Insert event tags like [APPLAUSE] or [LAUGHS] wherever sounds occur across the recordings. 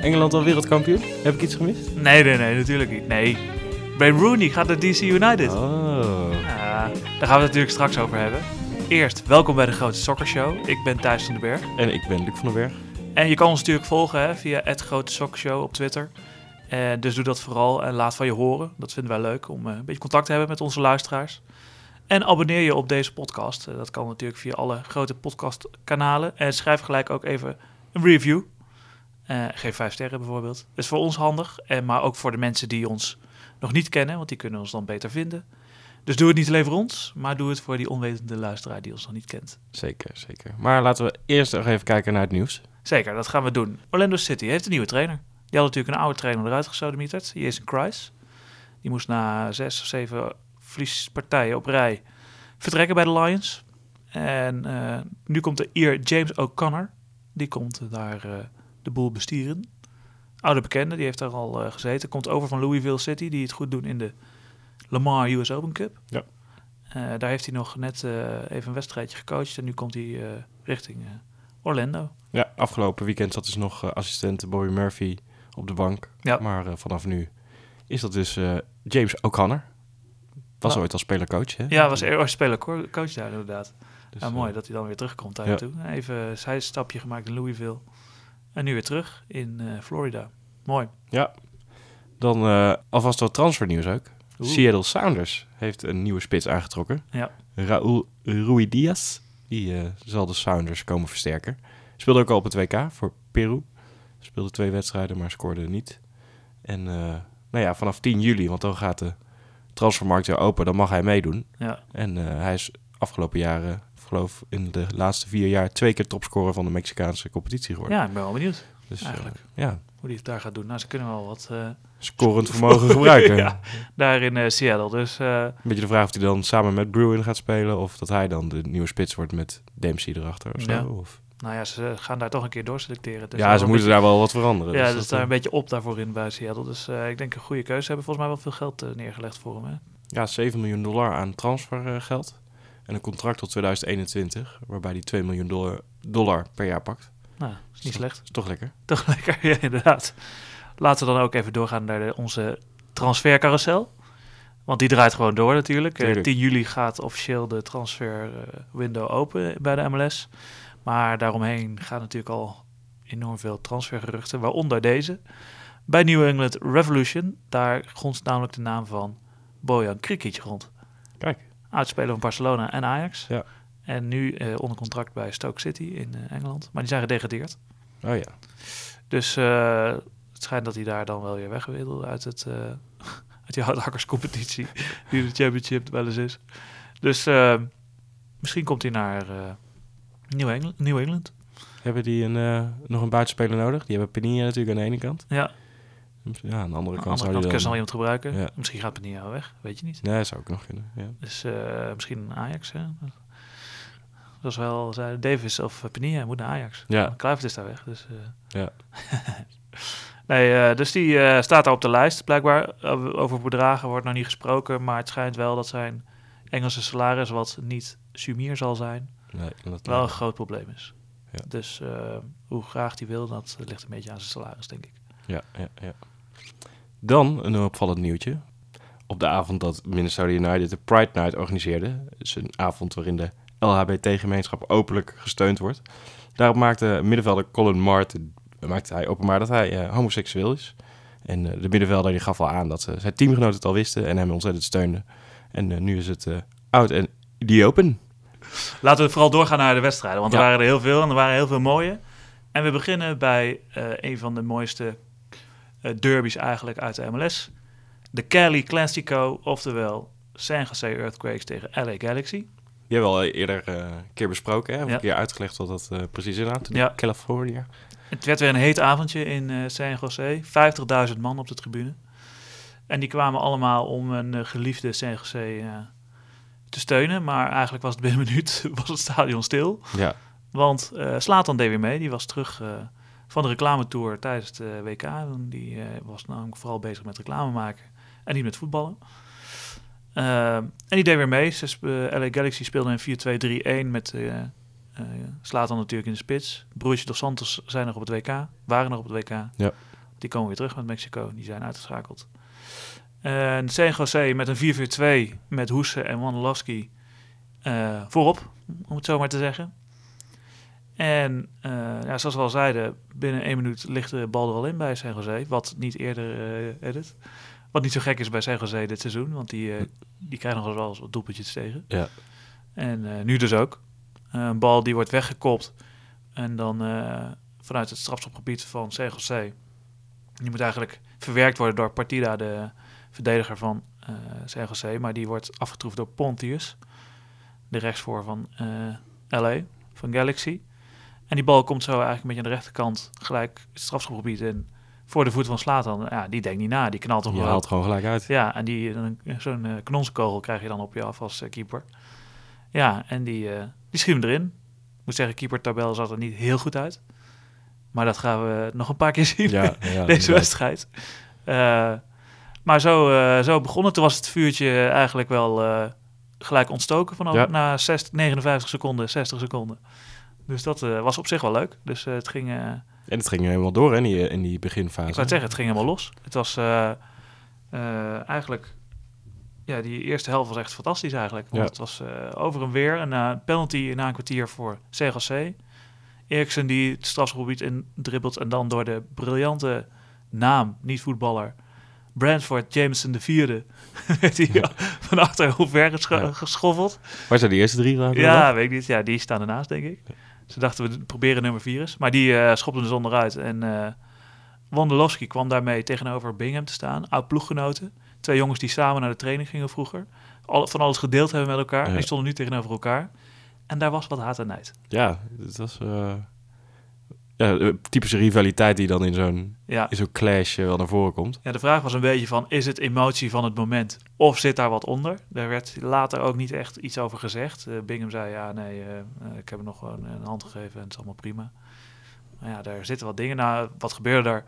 Engeland al wereldkampioen? Heb ik iets gemist? Nee, nee, nee, natuurlijk niet. Nee. Wayne Rooney gaat naar DC United. Oh. Ja, daar gaan we het natuurlijk straks over hebben. Eerst, welkom bij de Grote Soccer Show. Ik ben Thijs van den Berg. En ik ben Luc van den Berg. En je kan ons natuurlijk volgen hè, via het Grote Soccer Show op Twitter. En dus doe dat vooral en laat van je horen. Dat vinden wij leuk om eh, een beetje contact te hebben met onze luisteraars. En abonneer je op deze podcast. Eh, dat kan natuurlijk via alle grote podcastkanalen. En schrijf gelijk ook even een review. Eh, geef vijf sterren bijvoorbeeld. Dat is voor ons handig. En, maar ook voor de mensen die ons nog niet kennen. Want die kunnen ons dan beter vinden. Dus doe het niet alleen voor ons. Maar doe het voor die onwetende luisteraar die ons nog niet kent. Zeker, zeker. Maar laten we eerst nog even kijken naar het nieuws. Zeker, dat gaan we doen. Orlando City heeft een nieuwe trainer. Die had natuurlijk een oude trainer eruit gesodemieterd. Jason Christ. Die moest na zes of zeven verliespartijen op rij vertrekken bij de Lions. En eh, nu komt de eer James O'Connor. Die komt daar eh, de boel bestieren. Oude bekende, die heeft daar al eh, gezeten. Komt over van Louisville City, die het goed doen in de Lamar US Open Cup. Ja. Eh, daar heeft hij nog net eh, even een wedstrijdje gecoacht. En nu komt hij eh, richting Orlando. Ja, afgelopen weekend zat dus nog assistent Bobby Murphy op de bank. Ja. Maar vanaf nu is dat dus James O'Connor. Was Nou. ooit als speler-coach, hè? Ja, was er speler co- coach daar inderdaad. Dus, ja, mooi dat hij dan weer terugkomt daar ja. Even een zijstapje gemaakt in Louisville. En nu weer terug in Florida. Mooi. Ja. Dan alvast wat transfernieuws ook. Oeh. Seattle Sounders heeft een nieuwe spits aangetrokken. Ja. Raúl Rui Diaz. Die eh, zal de Sounders komen versterken. Speelde ook al op het WK voor Peru. Speelde twee wedstrijden, maar scoorde niet. En eh, nou ja, vanaf 10 juli, want dan gaat de transfermarkt weer open, dan mag hij meedoen. Ja, En eh, hij is afgelopen jaren, ik geloof in de laatste vier jaar, twee keer topscorer van de Mexicaanse competitie geworden. ja ik ben wel benieuwd dus, eigenlijk. ja, hoe hij het daar gaat doen. Nou, ze kunnen wel wat eh, scorend [LAUGHS] vermogen gebruiken. ja, daar in eh, Seattle. Dus eh, Een beetje de vraag of hij dan samen met Bruin gaat spelen. Of dat hij dan de nieuwe spits wordt met Dempsey erachter of zo. Ja. Of... nou ja, ze gaan daar toch een keer doorselecteren. Dus ja, ze moeten beetje- daar wel wat veranderen. Ja, dus dat is daar een beetje op daarvoor in bij Seattle. Dus ik denk een goede keuze. Ze hebben volgens mij wel veel geld neergelegd voor hem. Hè? ja, 7 miljoen dollar aan transfergeld. En een contract tot 2021. Waarbij hij 2 miljoen dollar, dollar per jaar pakt. Nou, is niet slecht. is toch lekker. Toch lekker, [LAUGHS] ja, inderdaad. Laten we dan ook even doorgaan naar de, onze transfercarousel. Want die draait gewoon door natuurlijk. Eh, Tuurlijk. 10 juli gaat officieel de transfer eh, window open bij de MLS. Maar daaromheen gaan natuurlijk al enorm veel transfergeruchten, waaronder deze. Bij New England Revolution, daar grond namelijk de naam van Bojan Krikic rond. Kijk. Oudspeler van Barcelona en Ajax. Ja. En nu eh, onder contract bij Stoke City in eh, Engeland. Maar die zijn gedegradeerd. Oh ja. Dus eh, het schijnt dat hij daar dan wel weer weg wil uit, het, eh [LAUGHS] uit die hardhakkerscompetitie [LAUGHS] die de championship wel eens is. Dus misschien komt hij naar eh, New, England, New England. Hebben die een, nog een buitenspeler nodig? Die hebben Penilla natuurlijk aan de ene kant. Ja, Ja, aan de andere aan kant zou je dan... iemand gebruiken. Ja. Misschien gaat Penilla weg, weet je niet. Nee, zou ook nog kunnen. Ja. Dus misschien Ajax. Hè? Dat is wel, zei Davis of Penilla moet naar Ajax. Ja. Kluivert is daar weg. Dus, eh. Ja. [LAUGHS] nee, eh, dus die eh, staat daar op de lijst. Blijkbaar over bedragen wordt nog niet gesproken. Maar het schijnt wel dat zijn Engelse salaris, wat niet sumier zal zijn, Nee, dat wel een groot probleem is. Ja. Dus hoe graag die wil, dat ligt een beetje aan zijn salaris, denk ik. Ja, ja, ja. Dan een opvallend nieuwtje. Op de avond dat Minnesota United de Pride Night organiseerde, dus een avond waarin de LHBT-gemeenschap openlijk gesteund wordt. Daarop maakte middenvelder Colin Martin maakte hij openbaar dat hij eh, homoseksueel is. En eh, de middenvelder die gaf al aan dat eh, zijn teamgenoten het al wisten en hem ontzettend steunden. En nu is het out en the open. Laten we vooral doorgaan naar de wedstrijden, want er waren er heel veel en er waren heel veel mooie. En we beginnen bij een van de mooiste derbies eigenlijk uit de MLS. De Cali Classico, oftewel San Jose Earthquakes tegen LA Galaxy. Die hebben we al eerder eh, een keer besproken, hè? Of Ja. een keer uitgelegd wat dat eh, precies inhoudt. Ja. California. Het werd weer een heet avondje in eh, San Jose. 50.000 man op de tribune. En die kwamen allemaal om een geliefde San Jose te steunen. Maar eigenlijk was het binnen een minuut [LAUGHS] was het stadion stil. Ja, Want Slatan deed weer mee. Die was terug van de reclametour tijdens de WK. Die was namelijk vooral bezig met reclame maken en niet met voetballen. Eh, en die deed weer mee. Ze sp- eh, LA Galaxy speelde in 4-2-3-1 met uh, Slatan natuurlijk in de spits. Broertje dos Santos zijn nog op het WK. Waren nog op het WK. Ja. Die komen weer terug met Mexico. Die zijn uitgeschakeld. En San Jose met een 4-4-2 met Hoese en Wondolowski eh, voorop, om het zo maar te zeggen. En eh, ja, zoals we al zeiden, binnen één minuut ligt de bal er al in bij San Jose. Wat niet eerder eh edit. Wat niet zo gek is bij San Jose dit seizoen, want die, eh, die krijgen nog wel eens wat doelpuntjes tegen. Ja. En eh, nu dus ook. Eh, een bal die wordt weggekopt en dan vanuit het strafschopgebied van San Jose. Die moet eigenlijk verwerkt worden door Partida, de verdediger van eh San Jose. Maar die wordt afgetroefd door Pontius, de rechtsvoor van LA, van Galaxy. En die bal komt zo eigenlijk een beetje aan de rechterkant gelijk het strafschopgebied in. Voor de voet van Slatan. Ja, die denkt niet na. Die knalt hem je gewoon. haalt gewoon gelijk uit. Ja, en die, zo'n eh, kanonskogel krijg je dan op je af als eh, keeper. Ja, en die, eh die schiet hem erin. Ik moet zeggen, keeper tabel zat er niet heel goed uit. Maar dat gaan we nog een paar keer [LAUGHS] zien Ja, ja, deze wedstrijd. Maar zo, zo begonnen. Toen was het vuurtje eigenlijk wel gelijk ontstoken vanaf na 60, 59 seconden, 60 seconden. Dus dat was op zich wel leuk. Dus het ging... En het ging helemaal door hè, in die, in die beginfase. ik wou het zeggen, het ging helemaal los. Het was eh, eh, eigenlijk... Ja, die eerste helft was echt fantastisch eigenlijk. Want Ja. het was eh, over en weer. Een penalty na een kwartier voor CGC. Eriksen die het strafschopgebied in dribbelt... en dan door de briljante naam, niet voetballer... Brentford Jameson de vierde... [LAUGHS] werd hij van achter heel ver gescho- Ja. geschoffeld. Waar zijn die eerste drie raken? Ja, weet ik niet. Ja, die staan ernaast, denk ik. Ze dachten, we proberen nummer 4 is. Maar die eh schopte er zonder uit. En Wondolowski kwam daarmee tegenover Bingham te staan. Oud ploeggenoten. Twee jongens die samen naar de training gingen vroeger. Al, van alles gedeeld hebben met elkaar. Ja. Die stonden nu tegenover elkaar. En daar was wat haat en nijd. Ja, het was... eh, ja, de typische rivaliteit die dan in zo'n Ja. in zo'n clash eh, wel naar voren komt. ja, de vraag was een beetje van, is het emotie van het moment? Of zit daar wat onder? Daar werd later ook niet echt iets over gezegd. Eh, Bingham zei, ja, nee, eh, eh, ik heb hem nog gewoon een hand gegeven en het is allemaal prima. Maar ja, daar zitten wat dingen. Nou, wat gebeurde er?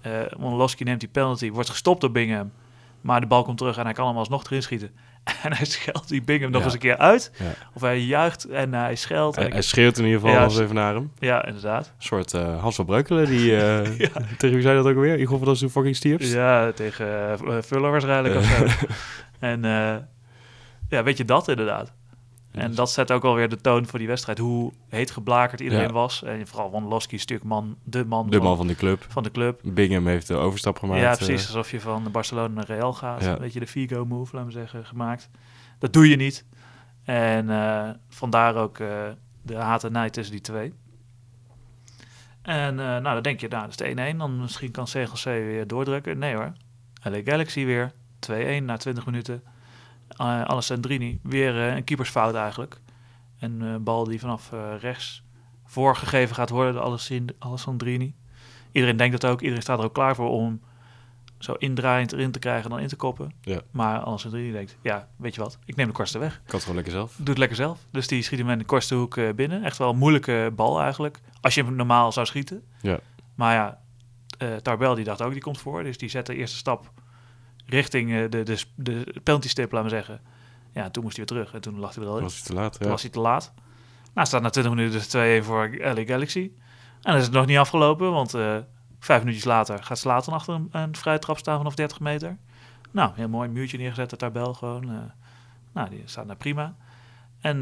Eh Wondolowski neemt die penalty, wordt gestopt door Bingham. Maar de bal komt terug en hij kan hem alsnog erin schieten. [LAUGHS] En hij scheldt die Bingham nog Ja. eens een keer uit. Ja. Of hij juicht en hij scheldt. Hij, En hij ik- schreeuwt in ieder geval Ja, even naar hem. ja, inderdaad. Een soort eh, Hans van Breukelen, die... eh. [LAUGHS] Tegen wie zei dat ook alweer? Igor van de fucking Stierps? Ja, tegen Vuller waarschijnlijk of zo. [LAUGHS] En ja, weet je dat inderdaad. En dat zet ook alweer de toon voor die wedstrijd. Hoe heet geblakerd iedereen Ja. was. En vooral Wondolowski is natuurlijk man, de man, De van, man van de club. van de club. Bingham heeft de overstap gemaakt. ja, eh, precies. Alsof je van Barcelona naar Real gaat. Ja. Een beetje de Figo-move, laten we zeggen, gemaakt. Dat doe je niet. En eh, vandaar ook eh, de haat en nijd tussen die twee. En nou, dan denk je, nou, dat is de 1-1. Dan misschien kan CGC weer doordrukken. Nee hoor. LA Galaxy weer. 2-1 na 20 minuten. Uh, Alessandrini. Weer eh, een keepersfout eigenlijk. Een eh, bal die vanaf rechts voorgegeven gaat worden door Alessandrini. Iedereen denkt dat ook. Iedereen staat er ook klaar voor om zo indraaiend erin te krijgen en dan in te koppen. Ja. Maar Alessandrini denkt, ja, weet je wat? Ik neem de kortste weg. Had het gewoon lekker zelf. Doe het lekker zelf. Dus die schiet hem in de kortste hoek binnen. Echt wel een moeilijke bal eigenlijk. Als je hem normaal zou schieten. Ja. Maar ja, Tarbel die dacht ook, die komt voor. Dus die zet de eerste stap richting eh, de, de, de penalty stip, laten we zeggen. Ja, toen moest hij weer terug. En toen lag hij er al in. Was het te laat? Toen Ja. was hij te laat. Nou, staat na 20 minuten dus 2-1 voor LA Galaxy. En dan is het nog niet afgelopen, want eh, vijf minuutjes later gaat Slaten achter een, een vrije trap staan vanaf 30 meter. Nou, heel mooi een muurtje neergezet, de tabel gewoon. eh. nou, die staat daar prima. En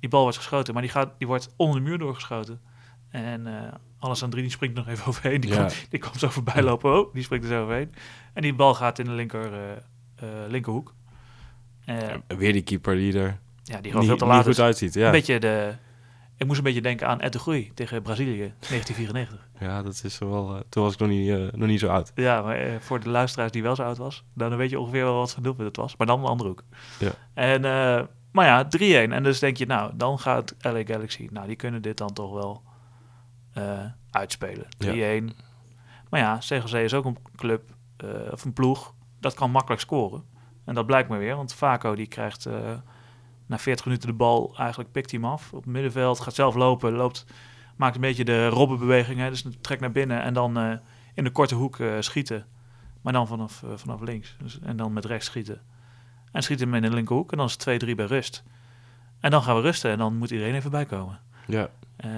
die bal wordt geschoten, maar die, gaat, die wordt onder de muur doorgeschoten. En Alessandrini springt nog even [LAUGHS] overheen. Die, Ja. komt, die komt zo voorbij lopen. Oh, die springt er zo overheen. En die bal gaat in de linker, eh, eh, linkerhoek. Eh, Ja, weer die keeper die er ja, die gewoon veel te niet laat goed uitziet. Ja. Een beetje de... Ik moest een beetje denken aan Ed de Groei tegen Brazilië, 1994. ja, dat is wel... toen was ik nog niet, nog niet zo oud. Ja, maar voor de luisteraars die wel zo oud was, dan weet je ongeveer wel wat voor doelpunt het was. Maar dan een andere hoek. Ja. En, maar ja, 3-1. En dus denk je, nou, dan gaat LA Galaxy, nou, die kunnen dit dan toch wel uitspelen. 3-1. Maar ja, CGC is ook een club, eh, of een ploeg, dat kan makkelijk scoren. En dat blijkt maar weer, want Vaco die krijgt eh, na 40 minuten de bal, eigenlijk pikt hij hem af. Op het middenveld, gaat zelf lopen, loopt, maakt een beetje de robbenbeweging. Hè, dus trekt naar binnen en dan eh, in de korte hoek eh, schieten. Maar dan vanaf, eh, vanaf links. Dus, en dan met rechts schieten. En schiet hem in de linkerhoek en dan is het 2-3 bij rust. En dan gaan we rusten en dan moet iedereen even bijkomen. Ja, Eh,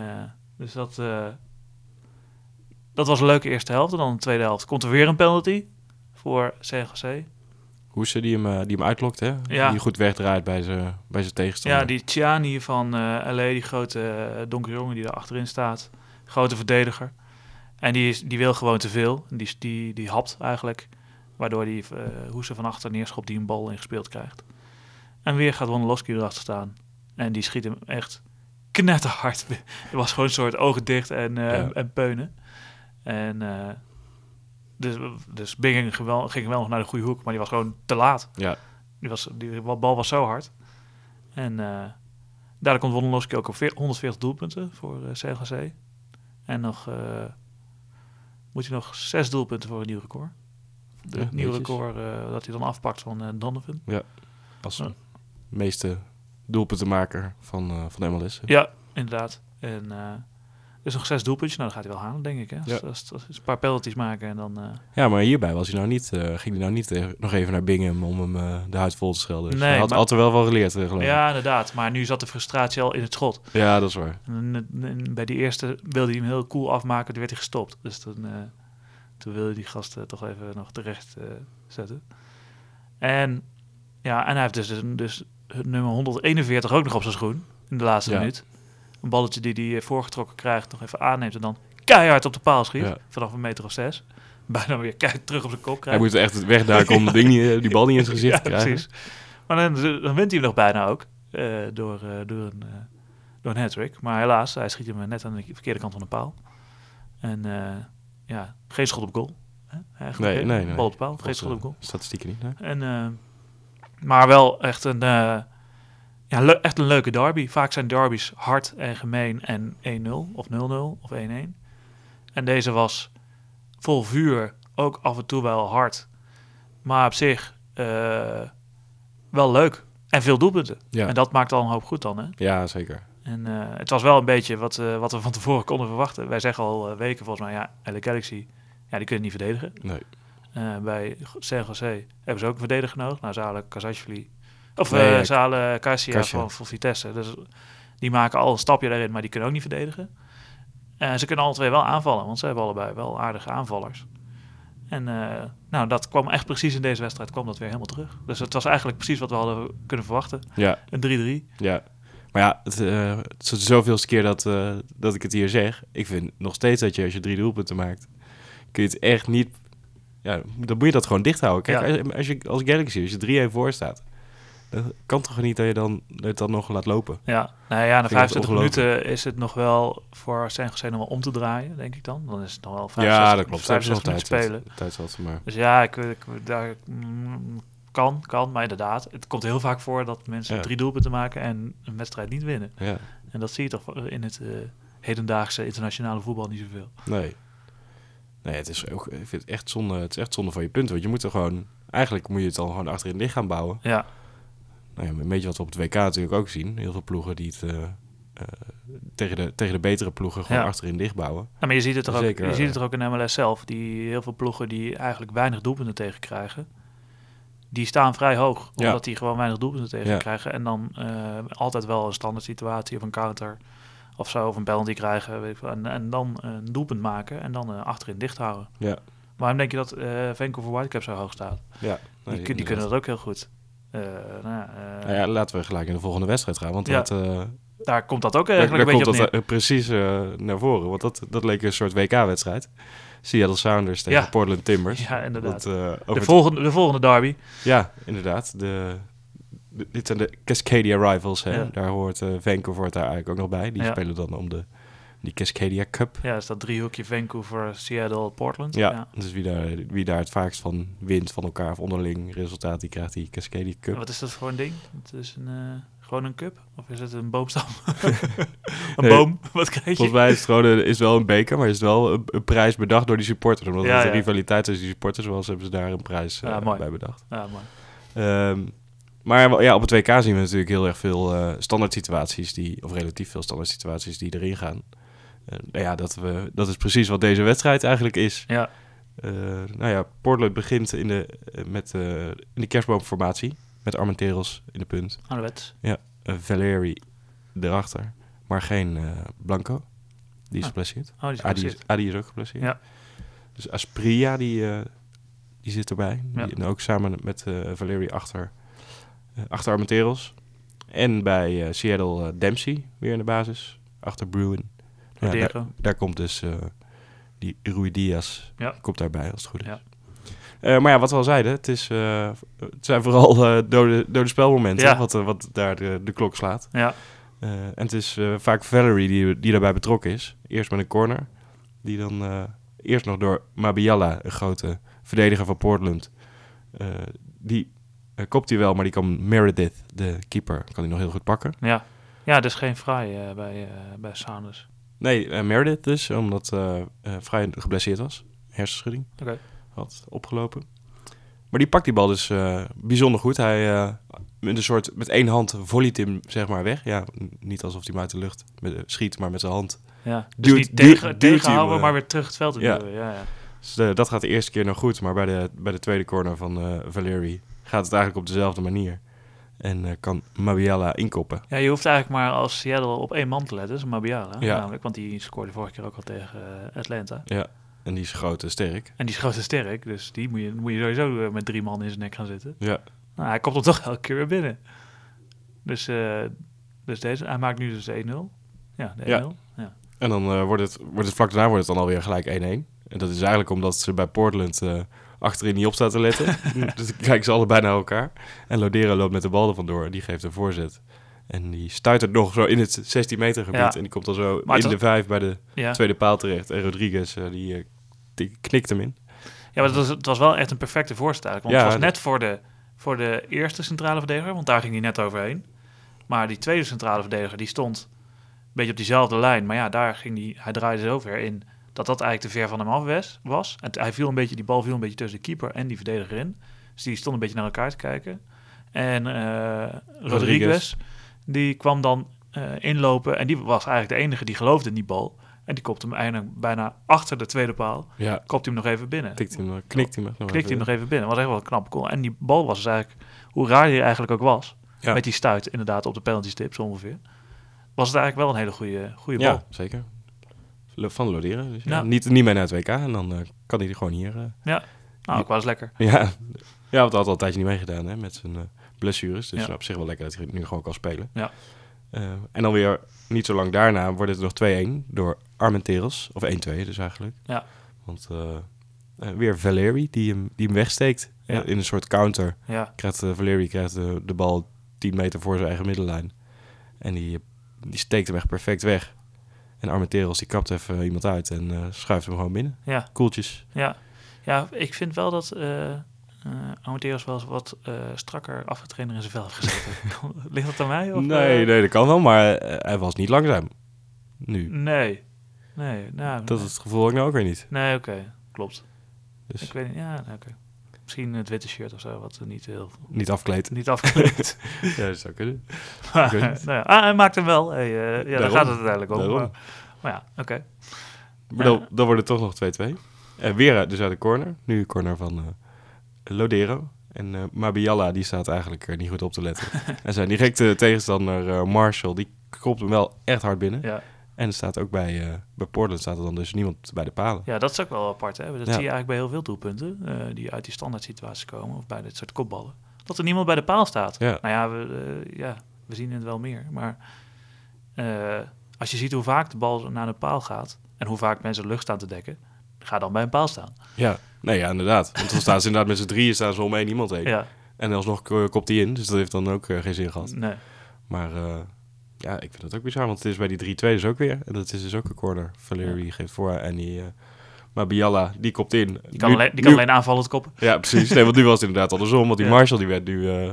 dus dat, eh, dat was een leuke eerste helft. En dan de tweede helft komt er weer een penalty voor CGC. Hoese die hem, eh, die hem uitlokt, hè? Ja. Die goed wegdraait bij zijn bij zijn tegenstander. Ja, die Tjani van eh LA, die grote uh, donkere jongen die daar achterin staat. Grote verdediger. En die, is, die wil gewoon te veel. Die, die, die hapt eigenlijk. Waardoor die uh, Hoese van achter neerschopt die een bal ingespeeld krijgt. En weer gaat Wondolowski erachter staan. En die schiet hem echt knetterhard. Het [LAUGHS] was gewoon een soort ogen dicht en, uh, ja. en peunen. En uh, dus, dus Bing ging wel, ging wel nog naar de goede hoek, maar die was gewoon te laat. Ja. Die, was, die bal was zo hard. En uh, daardoor komt Wondolowski ook op 140 doelpunten voor CGC. En nog moet hij nog zes doelpunten voor een nieuw record. De ja, nieuw record dat hij dan afpakt van Donovan. Ja, als meeste doelpuntenmaker van, uh, van de MLS. Ja, inderdaad. En dus nog zes doelpuntjes. Nou, dan gaat hij wel halen, denk ik. Hè? Als, ja. als, als, als een paar penalties maken en dan... Uh... Ja, maar hierbij was hij nou niet, ging hij nou niet nog even naar Bingham om hem de huid vol te schelden. Dus nee, hij had, maar... er wel van geleerd, geloof Ja, inderdaad. Maar nu zat de frustratie al in het schot. Ja, dat is waar. En, en bij die eerste wilde hij hem heel cool afmaken. Toen werd hij gestopt. Dus toen, toen wilde die gasten toch even nog terecht zetten. En ja, en hij heeft dus, dus nummer 141 ook nog op zijn schoen in de laatste ja. minuut. Een balletje die hij voorgetrokken krijgt, nog even aanneemt en dan keihard op de paal schiet. Ja. Vanaf een meter of zes. [LAUGHS] Bijna weer keihard terug op zijn kop krijgt. Hij moet echt wegduiken om ding niet, die bal niet in zijn gezicht ja, te krijgen. Precies. Maar dan, dan wint hij hem nog bijna ook. Uh, door, uh, door een, uh, door een hat-trick. Maar helaas, hij schiet hem net aan de verkeerde kant van de paal. En ja, geen schot op goal. Nee, nee, nee. Bal op de paal, geen schot op goal. Statistieken niet, nee. En eh, maar wel echt een, uh, ja, le- echt een leuke derby. Vaak zijn derbies hard en gemeen en 1-0 of 0-0 of 1-1. En deze was vol vuur, ook af en toe wel hard. Maar op zich uh, wel leuk. En veel doelpunten. Ja. En dat maakt al een hoop goed dan, hè? Ja, zeker. En uh, het was wel een beetje wat, wat we van tevoren konden verwachten. Wij zeggen al weken volgens mij, ja, LA Galaxy, ja, die kunnen niet verdedigen. Nee. Uh, bij San Jose hebben ze ook een verdediger nodig. Nou, Zale Kazashvili. Of nee, uh, Zale Cassia van, van Vitesse. Dus die maken al een stapje daarin, maar die kunnen ook niet verdedigen. Uh, ze kunnen alle twee wel aanvallen, want ze hebben allebei wel aardige aanvallers. En nou, dat kwam echt precies in deze wedstrijd, kwam dat weer helemaal terug. Dus het was eigenlijk precies wat we hadden kunnen verwachten. Ja. Een 3-3. Ja. Maar ja, het, uh, het is de zoveelste keer dat, uh, dat ik het hier zeg. Ik vind nog steeds dat je als je drie doelpunten maakt, kun je het echt niet ja, dan moet je dat gewoon dicht houden. Kijk, ja. als, als je als Galaxy, als je 3-1 voor staat, dan kan toch niet dat je dan dat het dan nog laat lopen. Ja, nou ja, na 25 minuten is het nog wel voor San Jose nog wel om te draaien, denk ik dan. Dan is het nog wel 65, ja, dat klopt. 65 minuten spelen. Tijd zat, maar. Dus ja, ik, ik, daar mm, kan, kan, maar inderdaad, het komt heel vaak voor dat mensen ja. drie doelpunten maken en een wedstrijd niet winnen. Ja. En dat zie je toch in het uh, hedendaagse internationale voetbal niet zoveel. Nee. Nee, het is ook, ik vind het echt zonde, het is echt zonde van je punten. Want je moet er gewoon, eigenlijk moet je het al gewoon achterin dicht gaan bouwen. Ja. Nou ja, een beetje wat we op het WK natuurlijk ook zien. Heel veel ploegen die het uh, uh, tegen, de, tegen de betere ploegen gewoon ja. achterin dicht bouwen. Ja, maar je ziet het er ook, Zeker, je ziet het er ook in MLS zelf. Die heel veel ploegen die eigenlijk weinig doelpunten tegen krijgen. Die staan vrij hoog, omdat ja. die gewoon weinig doelpunten tegen krijgen. En dan uh, altijd wel een standaard situatie of een counter of zo, of een penalty krijgen. Weet ik en, en dan een doelpunt maken en dan uh, achterin dicht houden. Ja. Waarom denk je dat Vancouver Whitecaps zo hoog staat? Ja, nee, die, die kunnen dat ook heel goed. Uh, nou, nou ja, laten we gelijk in de volgende wedstrijd gaan, want ja, dat, daar komt dat ook eigenlijk daar, een daar beetje komt dat precies naar voren, want dat, dat leek een soort WK-wedstrijd. Seattle Sounders tegen ja. Portland Timbers. Ja, inderdaad. Dat, de, volgende, de volgende derby. Ja, inderdaad. De, de, dit zijn de Cascadia Rivals. Hè? Ja. Daar hoort uh, Vancouver daar eigenlijk ook nog bij. Die Ja. spelen dan om de die Cascadia Cup. Ja, is dat driehoekje Vancouver, Seattle, Portland. Ja, dus wie daar, wie daar het vaakst van wint van elkaar of onderling resultaat, die krijgt die Cascadia Cup. Wat is dat voor een ding? Het is een, eh, gewoon een cup? Of is het een boomstam? [LAUGHS] een Nee. boom? Wat krijg je? Volgens mij is het gewoon een, is wel een beker, maar is het wel een, een prijs bedacht door die supporters. Omdat Ja, het een ja. rivaliteit tussen die supporters was, hebben ze daar een prijs eh, Ja, mooi. bij bedacht. Ja, mooi. Ehm, Maar ja, op het WK zien we natuurlijk heel erg veel eh, standaard situaties, die, of relatief veel standaard situaties die erin gaan. Eh, nou ja, dat, we, dat is precies wat deze wedstrijd eigenlijk is. Ja, Eh, nou ja, Portland begint in de, met, in de kerstboomformatie. Met Armenteros in de punt. ouderwets. Eh Valeri erachter. Maar geen Blanco. Die is Ah. geblesseerd. Oh, die is Adi is, geblesseerd. Adi is ook geblesseerd. Ja. Dus Aspria, die, die zit erbij. Ja. Die, en ook samen met Valeri achter, achter Armenteros. En bij eh, Seattle eh, Dempsey weer in de basis. Achter Bruin. Ja, daar, komt dus eh, die Rui Diaz Ja. komt daarbij als het goed is. Ja. Eh, maar ja, wat we al zeiden, het, is, eh, het zijn vooral eh, dode, dode spelmomenten Ja. wat, eh, wat daar de, de klok slaat. Ja, Eh, en het is eh, vaak Valerie die, die daarbij betrokken is. Eerst met een corner, die dan eh, eerst nog door Mabiala, een grote verdediger van Portland, eh, die eh, kopt hij wel, maar die kan Meredith, de keeper, kan hij nog heel goed pakken. ja. Ja, dus geen fraai eh, bij, eh bij Sounders. Nee, Meredith dus, omdat Vrij geblesseerd was. Hersenschudding had opgelopen. Maar die pakt die bal dus bijzonder goed. Hij met een soort met één hand volleyt hem zeg maar weg. Ja, niet alsof hij hem uit de lucht met, schiet, maar met zijn hand. Ja, dus Duwt- duwt- tegen, duwt hij hem, tegenhouden, maar weer terug het veld in ja. duwen. Ja, ja. Dus dat gaat de eerste keer nog goed. Maar bij de, bij de tweede corner van eh Valeri gaat het eigenlijk op dezelfde manier. En eh, kan Mabiala inkoppen. ja, je hoeft eigenlijk maar als Seattle op één man te letten, dat is Mabiala Ja. namelijk, want die scoorde vorige keer ook al tegen eh, Atlanta. Ja, en die is groot en sterk. En die is groot en sterk, dus die moet je, moet je sowieso eh, met drie man in zijn nek gaan zitten. Ja, Nou, hij komt er toch elke keer weer binnen. Dus, dus deze, hij maakt nu dus de 1-0. Ja, de 1-0. Ja. Ja. En dan wordt, het, wordt het vlak daarna wordt het dan alweer gelijk 1-1. En dat is eigenlijk omdat ze bij Portland achterin niet op staan te letten. [LAUGHS] dus dan kijken ze allebei naar elkaar. En Lodero loopt met de bal er vandoor en die geeft een voorzet. En die stuitert nog zo in het 16 meter gebied. Ja. En die komt dan zo Maar in het- de vijf bij de Ja. tweede paal terecht. En Rodriguez eh, die, die knikt hem in. Ja, maar het was, het was wel echt een perfecte voorstel. eigenlijk, Want Ja, het was net voor de, voor de eerste centrale verdediger, want daar ging hij net overheen. Maar die tweede centrale verdediger, die stond een beetje op diezelfde lijn. Maar ja, daar ging hij, hij draaide zo ver in dat dat eigenlijk te ver van hem af was. En hij viel een beetje, die bal viel een beetje tussen de keeper en die verdediger in. Dus die stond een beetje naar elkaar te kijken. En eh Rodriguez, die kwam dan eh, inlopen en die was eigenlijk de enige die geloofde in die bal. En die kopte hem eigenlijk bijna achter de tweede paal. Ja, Kopte hem nog even binnen hij hem, nog- knikt hij hem nog even. hem nog even binnen. Was echt wel goal. En die bal was dus eigenlijk, hoe raar die eigenlijk ook was, Ja. met die stuit inderdaad op de penalty stip zo ongeveer, was het eigenlijk wel een hele goede, goede Ja, bal. zeker. Van Lodero. Dus ja, Ja. Niet, niet mee naar het WK. En dan eh, kan hij er gewoon hier... eh, Nou, ook wel eens lekker. Ja, ja want hij had al een tijdje niet meegedaan hè, met zijn eh, blessures. Dus Ja. op zich wel lekker dat hij nu gewoon kan spelen. Ja. En dan weer niet zo lang daarna wordt het nog 2-1 door Armenteros. Of 1-2 dus eigenlijk. Ja. Want weer Valeri die hem, die hem wegsteekt. Ja. In een soort counter. Ja, Krijgt, Valeri krijgt de bal 10 meter voor zijn eigen middenlijn. En die, die steekt hem echt perfect weg. En Armenteros die kapt even iemand uit en eh, schuift hem gewoon binnen. ja, Koeltjes. ja. Ja, ik vind wel dat eh eh Amadeus wel eens wat strakker afgetraind in zijn vel heeft gezeten. [LAUGHS] Ligt dat aan mij? Of, nee, nee, dat kan wel, maar hij was niet langzaam. Nu. Nee. Nee, nou, Dat nee. is het gevoel ook nou ook weer niet. Nee, oké. Klopt. Dus Ik weet niet. Ja, oké. Misschien het witte shirt of zo, wat niet heel... niet afkleed. Niet afgeleid. [LAUGHS] ja, dat zou kunnen. [LAUGHS] Maar, nou ja, ah, hij maakt hem wel. Hey, eh, ja, daar gaat het uiteindelijk om. Maar, maar ja, oké. Maar dan, dan wordt het toch nog 2-2. En weer dus uit de corner. Nu een corner van eh, Lodero. En eh Mabiala, die staat eigenlijk niet goed op te letten. [LAUGHS] en zijn directe tegenstander eh, Marshall, die kropt hem wel echt hard binnen. Ja. En er staat ook bij, eh, bij Portland staat er dan dus niemand bij de palen. ja, dat is ook wel apart. Hè? Dat Ja. zie je eigenlijk bij heel veel doelpunten eh, die uit die standaard situaties komen. Of bij dit soort kopballen. Dat er niemand bij de paal staat. Ja. Nou ja we, eh, ja, we zien het wel meer. Maar als je ziet hoe vaak de bal naar de paal gaat... en hoe vaak mensen lucht staan te dekken... ga dan bij een paal staan. Ja, nee, ja, inderdaad. Want dan staan ze inderdaad met z'n drieën staan ze om één iemand heen. Ja, En alsnog kopt hij in, dus dat heeft dan ook geen zin gehad. nee. Maar ja, ik vind dat ook bizar, want het is bij die 3-2 dus ook weer. En dat is dus ook een corner. Valeri geeft voor en die... eh maar Bialla, die kopt in. Die kan, Nu- alleen, die kan nu- alleen aanvallend koppen. Ja, precies. Nee, want nu was het inderdaad andersom. Want die [LAUGHS] Ja. Marshall die werd, nu, eh,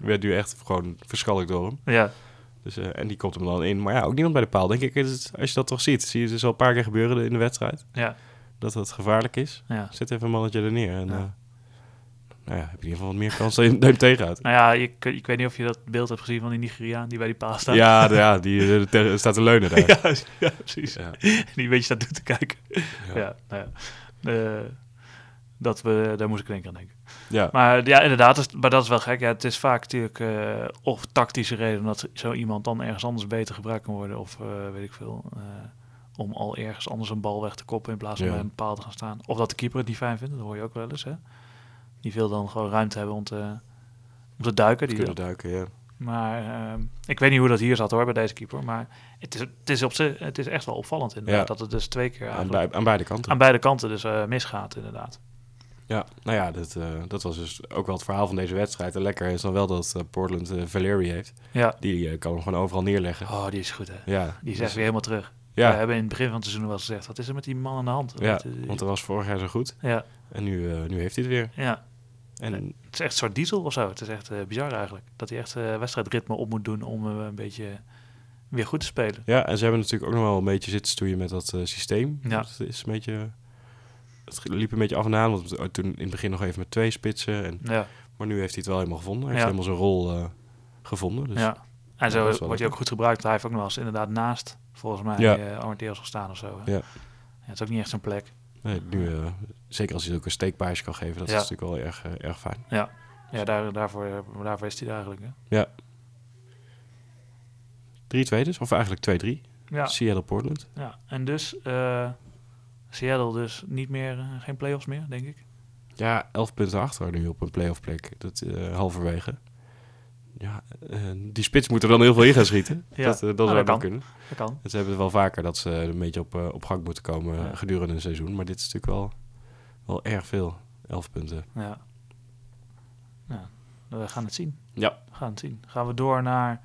werd nu echt gewoon verschalkt door hem. Ja, Dus, eh, en die komt hem dan in. Maar ja, ook niemand bij de paal. Denk ik, is het- als je dat toch ziet, zie je dus al een paar keer gebeuren in de wedstrijd. ja, Dat het gevaarlijk is. ja. Zet even een mannetje er neer. En, Ja. Nou ja, heb je in ieder geval wat meer kans dat [LAUGHS] je, je hem tegenhoudt. Nou ja, ik, ik weet niet of je dat beeld hebt gezien van die Nigeriaan die bij die paal staat. Ja, [LAUGHS] ja die eh, te- staat te leunen daar. [LAUGHS] ja, ja, precies. Ja. Die een beetje staat toe te kijken. Ja. Nou ja. Eh, dat we, daar moest ik keer aan denken. Ja. Maar ja, inderdaad, maar dat is wel gek. Ja, het is vaak natuurlijk eh, of tactische reden dat zo iemand dan ergens anders beter gebruikt kan worden. Of weet ik veel. om al ergens anders een bal weg te koppen in plaats van bij een paal te gaan staan. Of dat de keeper het niet fijn vindt, dat hoor je ook wel eens. Hè? Die wil dan gewoon ruimte hebben om te, om te duiken. Die kunnen duiken, ja. maar ehm, ik weet niet hoe dat hier zat hoor, bij deze keeper. Maar het is, het is, op zich, het is echt wel opvallend inderdaad. Ja. Dat het dus twee keer Aan, bij- aan beide kanten. aan beide kanten dus eh, misgaat inderdaad. Ja, nou ja, dat, eh, dat was dus ook wel het verhaal van deze wedstrijd. En lekker is dan wel dat eh, Portland eh Valeri heeft. Ja. Die eh, kan hem gewoon overal neerleggen. Oh, die is goed hè. Ja, Die is dus- echt weer helemaal terug. Ja, We hebben in het begin van het seizoen wel gezegd, wat is er met die man aan de hand? ja, eh, want dat was vorig jaar zo goed. ja, En nu, eh, nu heeft hij het weer. ja, En het is echt een soort diesel of zo. Het is echt eh, bizar eigenlijk. Dat hij echt eh, wedstrijdritme op moet doen om eh, een beetje weer goed te spelen. ja, en ze hebben natuurlijk ook nog wel een beetje zitten stoeien met dat systeem. Ja. Het is een beetje... Het liep een beetje af en aan, want we- toen in het begin nog even met twee spitsen. En, Ja, maar nu heeft hij het wel helemaal gevonden. Hij heeft helemaal zijn rol gevonden. Dus, ja. En zo wordt hij ook goed gebruikt. Hij heeft ook nog wel eens inderdaad naast, volgens mij, Ja. Armenteros gestaan of zo. hè. Ja. Ja, het is ook niet echt zijn plek. Nee, nu, eh, zeker als hij ook een steekpaasje kan geven, dat Ja. is natuurlijk wel erg, eh, erg fijn. Ja, daar, daarvoor, daarvoor is hij eigenlijk. Hè. 3-2 dus, of eigenlijk 2-3. Ja, Seattle Portland. ja, en dus eh, Seattle dus niet meer, geen play-offs meer, denk ik. Ja, 11 punten achter nu op een playoff plek. Dat halverwege. Ja, eh, die spits moet er dan heel veel in gaan schieten. Ja. Dat, eh, dat Nou, zou dat wel kan. kunnen. Dat kan. En ze hebben het wel vaker dat ze een beetje op, eh, op gang moeten komen Ja. gedurende een seizoen. Maar dit is natuurlijk wel, wel erg veel. 11 punten. Ja. ja, we gaan het zien. Ja. We gaan het zien. Gaan we door naar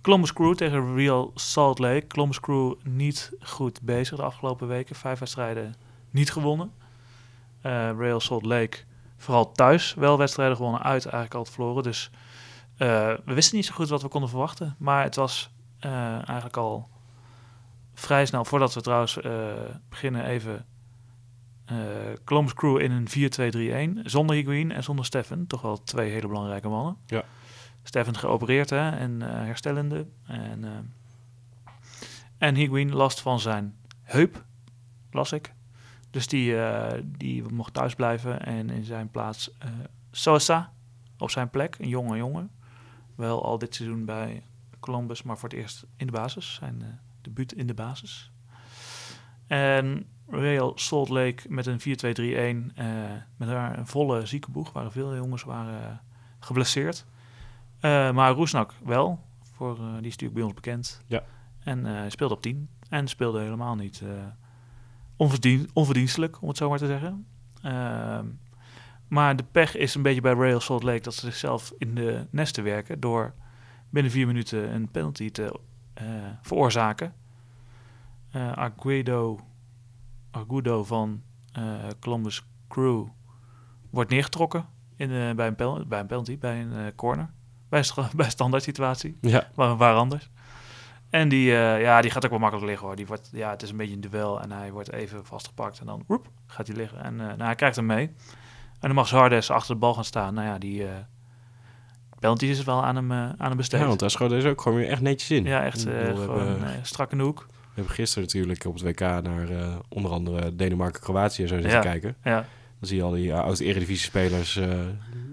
Columbus Crew tegen Real Salt Lake. Columbus Crew niet goed bezig de afgelopen weken. Vijf wedstrijden niet gewonnen. Real Salt Lake vooral thuis wel wedstrijden gewonnen. Uit eigenlijk altijd verloren. Dus eh, we wisten niet zo goed wat we konden verwachten. Maar het was eh, eigenlijk al vrij snel. Voordat we trouwens eh, beginnen even... eh, Columbus Crew in een 4-2-3-1. Zonder Higuain en zonder Steffen. Toch wel twee hele belangrijke mannen. Ja. Steffen geopereerd hè, en herstellende. En, eh en Higuain last van zijn heup, las ik. Dus die, die mocht thuis blijven. En in zijn plaats Sosa op zijn plek. Een jonge jongen. Wel al dit seizoen bij Columbus, maar voor het eerst in de basis. Zijn eh, debuut in de basis. En Real Salt Lake met een 4-2-3-1. eh, met daar een volle ziekenboeg. Waar veel jongens waren geblesseerd. Eh, maar Roesnak wel. Voor, die is natuurlijk bij ons bekend. Ja. En speelde op 10. En speelde helemaal niet onverdien, onverdienstelijk, om het zo maar te zeggen. Maar de pech is een beetje bij Real Salt Lake dat ze zichzelf in de nesten werken door binnen vier minuten een penalty te eh, veroorzaken. Eh Aguedo, Agudo van eh, Columbus Crew wordt neergetrokken in, eh, bij, een pen- bij een penalty, bij een eh, corner. Bij [LAUGHS] bij een standaard situatie. Ja, Waar, waar anders. En die, eh, ja, die gaat ook wel makkelijk liggen hoor. Die wordt, ja, het is een beetje een duel en hij wordt even vastgepakt en dan roep, gaat hij liggen. En eh, nou, hij krijgt hem mee. En dan mag Zardes achter de bal gaan staan. Nou ja, die uh, penalty is wel aan hem, eh, aan hem besteed. ja want daar schoot deze ook gewoon weer echt netjes in. Ja, echt eh, gewoon eh, strak in de hoek. We hebben gisteren natuurlijk op het WK naar eh, onder andere Denemarken-Kroatië zo zitten Ja. kijken. Ja, Dan zie je al die uh, oud-eredivisie-spelers eh,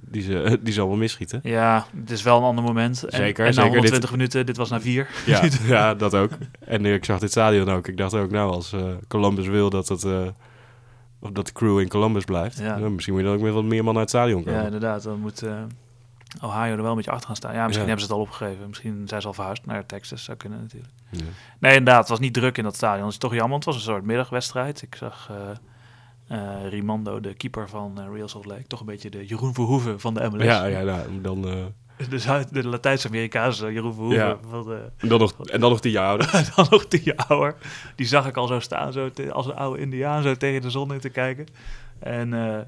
die, ze, [LAUGHS] die ze allemaal misschieten. ja, het is wel een ander moment. En, Zeker, En na zeker. 120 minuten, dit was na vier. Ja, [LAUGHS] ja, dat ook. En ik zag dit stadion ook. Ik dacht ook, nou, als eh, Columbus wil dat, het, eh, of dat de crew in Columbus blijft, Ja. dan misschien moet je dan ook met wat meer man uit het stadion komen. Ja, inderdaad. Dan moet eh, Ohio er wel een beetje achter gaan staan. Ja, misschien Ja. hebben ze het al opgegeven. Misschien zijn ze al verhuisd naar Texas. Zou kunnen natuurlijk. Ja. Nee, inderdaad. Het was niet druk in dat stadion. Dat is toch jammer. want Het was een soort middagwedstrijd. Ik zag eh, Rimando, de keeper van eh, Real Salt Lake. Toch een beetje de Jeroen Verhoeven van de MLS. Ja, ja, nou, dan, De, Zuid- de Latijns-Amerikaanse Jeroen Verhoeven. Ja. Van en dan nog, en dan nog tien jaar [LAUGHS] ouder. dan nog tien jaar ouder. Die zag ik al zo staan, zo te- als een oude indiaan, zo tegen de zon in te kijken. En, eh,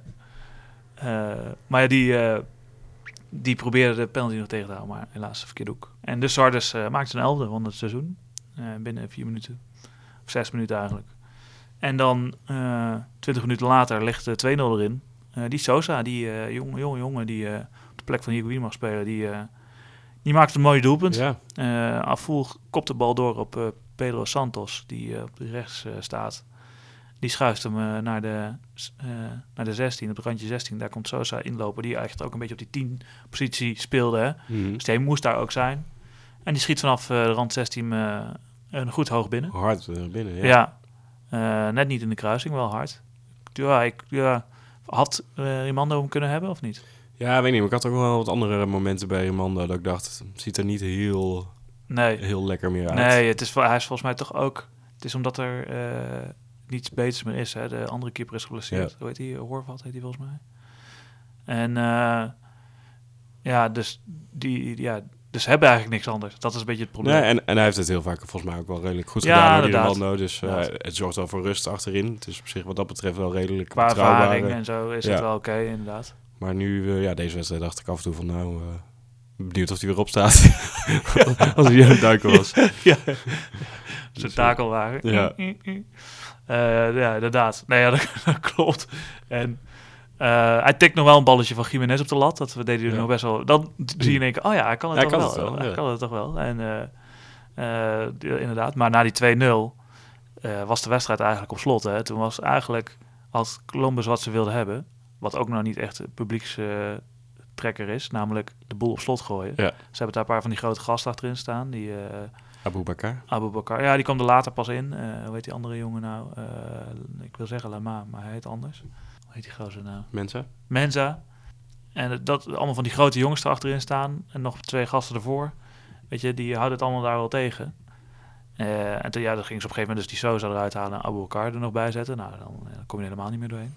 eh, maar ja, die, eh, die probeerde de penalty nog tegen te houden, maar helaas verkeerde hoek. En de Sardes maakte een elfde van het seizoen, binnen vier minuten. Of zes minuten eigenlijk. En dan, 20 minuten later, ligt de 2-0 erin. Die Sosa, die eh, jonge, jonge jongen die de plek van Higuain mag spelen, die, eh, die maakt een mooi doelpunt. Ja, Eh Afvoer kopt de bal door op eh, Pedro Santos, die op rechts staat. Die schuift hem naar, de, naar de 16, op het randje 16. Daar komt Sosa inlopen, die eigenlijk ook een beetje op die 10 positie speelde. Hè? Mhm. Dus moest daar ook zijn. En die schiet vanaf de rand 16 eh, een goed hoog binnen. hard binnen. Ja. Ja, net niet in de kruising, wel hard. Ja, ik, ja, had eh Rimando hem kunnen hebben of niet? Ja, weet niet. Maar ik had ook wel wat andere momenten bij Remando dat ik dacht, het ziet er niet heel, Nee, heel lekker meer uit. nee het is, hij is volgens mij toch ook... Het is omdat er eh, niets beters meer is. Hè? De andere keeper is geblesseerd. Ja. Hoe heet hij? Horvat heet hij volgens mij. En eh, ja, dus die... Ja, dus hebben eigenlijk niks anders. Dat is een beetje het probleem. Nee, en, en hij heeft het heel vaak volgens mij ook wel redelijk goed Ja, gedaan, die inderdaad. Dus eh, het zorgt wel voor rust achterin. Het is op zich wat dat betreft wel redelijk Qua betrouwbaar. ervaring en zo is Ja. het wel oké, inderdaad. Maar nu, eh, ja, deze wedstrijd dacht ik af en toe van nou, eh, benieuwd of hij weer opstaat. [LAUGHS] Als hij aan het duiken was. [LAUGHS] ja. Zo'n Dus, takelwagen. ja. Eh, ja, inderdaad. Nee, ja, [LAUGHS] dat, dat klopt. En hij tikt nog wel een balletje van Jiménez op de lat. Dat we deden Ja. nog best wel. Dan zie je in één keer, oh ja, hij kan het Hij toch kan wel. het wel, hij ja. kan het toch wel. En inderdaad, maar na die 2-0 eh, was de wedstrijd eigenlijk op slot. Hè. Toen was eigenlijk, als Columbus wat ze wilden hebben, wat ook nog niet echt een publiekstrekker is, namelijk de boel op slot gooien. Ja. Ze hebben daar een paar van die grote gasten achterin staan, die... eh, Abu Bakar. Abu Bakar. Ja, die kwam er later pas in. Eh hoe heet die andere jongen nou? Eh, ik wil zeggen Lama, maar hij heet anders. Hoe heet die gozer nou? Mensen. Menza. En dat allemaal van die grote jongens erachterin staan. En nog twee gasten ervoor. Weet je, die houden het allemaal daar wel tegen. En toen, ja, dan gingen ze op een gegeven moment dus die Sosa eruit halen en Abu Bakar er nog bij zetten. Nou, dan, dan kom je er helemaal niet meer doorheen.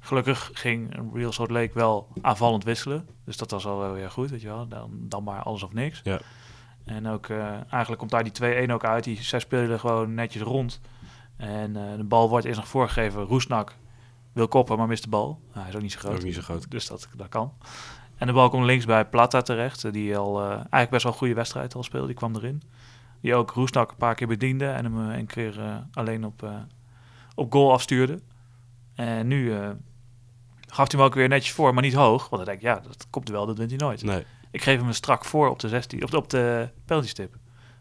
Gelukkig ging Real Salt Lake wel aanvallend wisselen. Dus dat was al wel weer goed, weet je wel. Dan, dan maar alles of niks. Ja. En ook, eh, eigenlijk komt daar die 2-1 ook uit. Die, zij spelen gewoon netjes rond. En eh, de bal wordt eerst nog voorgegeven. Roesnak wil koppen, maar mist de bal. Nou, hij is ook niet zo groot. Ook niet zo groot. Dus dat, dat kan. En de bal komt links bij Plata terecht. eh, Die al eigenlijk best wel een goede wedstrijd al speelde. Die kwam erin. Die ook Roesnak een paar keer bediende. En hem een keer alleen op, op goal afstuurde. En nu gaf hij hem ook weer netjes voor, maar niet hoog. Want dan denk ik, ja, dat komt wel, dat wint hij nooit. Nee. Ik geef hem een strak voor op de 16, op de, op de penaltystip. En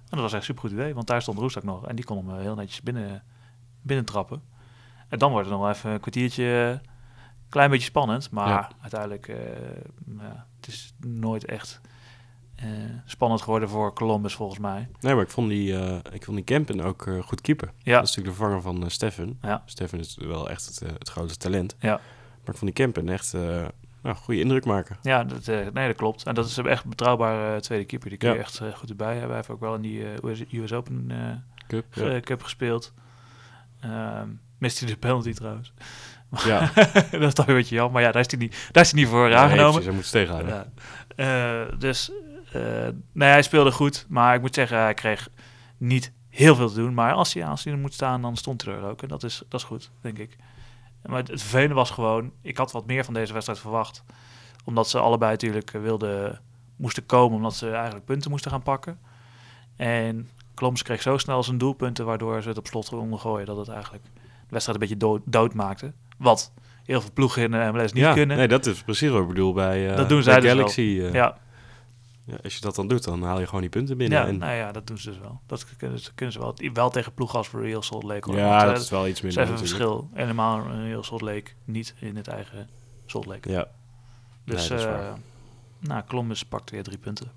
dat was echt een supergoed idee, want daar stond Roestak nog. En die kon hem eh, heel netjes binnen, binnen trappen. En dan wordt het nog even een kwartiertje, eh, klein beetje spannend. Maar Ja. uiteindelijk, eh, ja, het is nooit echt spannend geworden voor Columbus volgens mij. Nee, maar ik vond die, eh ik vond die Kempen ook goed keeper. Ja, Dat is natuurlijk de vervanger van Steffen. Ja. Steffen is wel echt het, het grootste talent. Ja. Maar ik vond die Kempen echt eh nou, goede indruk maken. ja dat, eh, nee, dat klopt. En dat is echt een betrouwbare tweede keeper. Die kun je Ja. echt eh, goed erbij hebben. Hij heeft ook wel in die eh, US, Open eh, Cup. ge- Ja. Cup gespeeld. Ehm mist hij de penalty trouwens. ja. [LAUGHS] dat is toch een beetje jammer. Maar ja, daar is hij niet, daar is hij niet voor Ja, aangenomen. hij moet ze tegenhouden. Ja. Eh, dus eh, nee, hij speelde goed. Maar ik moet zeggen, hij kreeg niet heel veel te doen. Maar als hij, als hij er moet staan, dan stond hij er ook. En dat is, dat is goed, denk ik. Maar het, het vervelende was gewoon... Ik had wat meer van deze wedstrijd verwacht. Omdat ze allebei natuurlijk eh, wilden, moesten komen... omdat ze eigenlijk punten moesten gaan pakken. En Kloms kreeg zo snel zijn doelpunten... waardoor ze het op slot konden gooien... dat het eigenlijk de wedstrijd een beetje dood, dood maakte. Wat heel veel ploegen in de MLS niet ja, kunnen. Nee, dat is precies wat ik bedoel bij, eh Dat doen bij zij dus wel. Galaxy. eh, ja, ja, als je dat dan doet, dan haal je gewoon die punten binnen. Ja, en, nou ja, dat doen ze dus wel. Dat kunnen ze, kunnen ze wel. Wel tegen ploegen als Real Salt Lake. hoor. ja, Want, eh, dat is wel iets dat is minder even een verschil. Helemaal een Real Salt Lake niet in het eigen Salt Lake. Ja, dus, nee, dat eh, nou, Columbus pakt weer drie punten.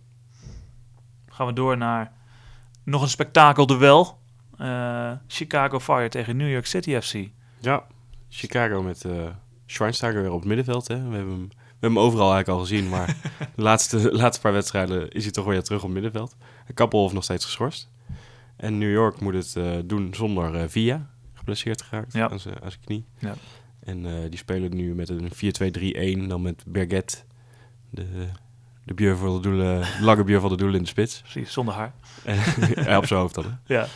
Gaan we door naar nog een spektakelduel. Eh Chicago Fire tegen New York City FC. ja, Chicago met eh Schweinsteiger weer op het middenveld. Hè. We, hebben hem, hebben hem overal eigenlijk al gezien, maar [LAUGHS] de laatste, laatste paar wedstrijden is hij toch weer terug op middenveld. Kappelhoff nog steeds geschorst. En New York moet het eh, doen zonder eh, Via, geblesseerd geraakt Ja. aan zijn knie. Ja. En eh, die spelen nu met een 4-2-3-1, dan met Berget, de, de voor de doelen, lange bier van de doelen in de spits. Precies, zonder haar. [LAUGHS] op zijn hoofd dan. hè. Ja,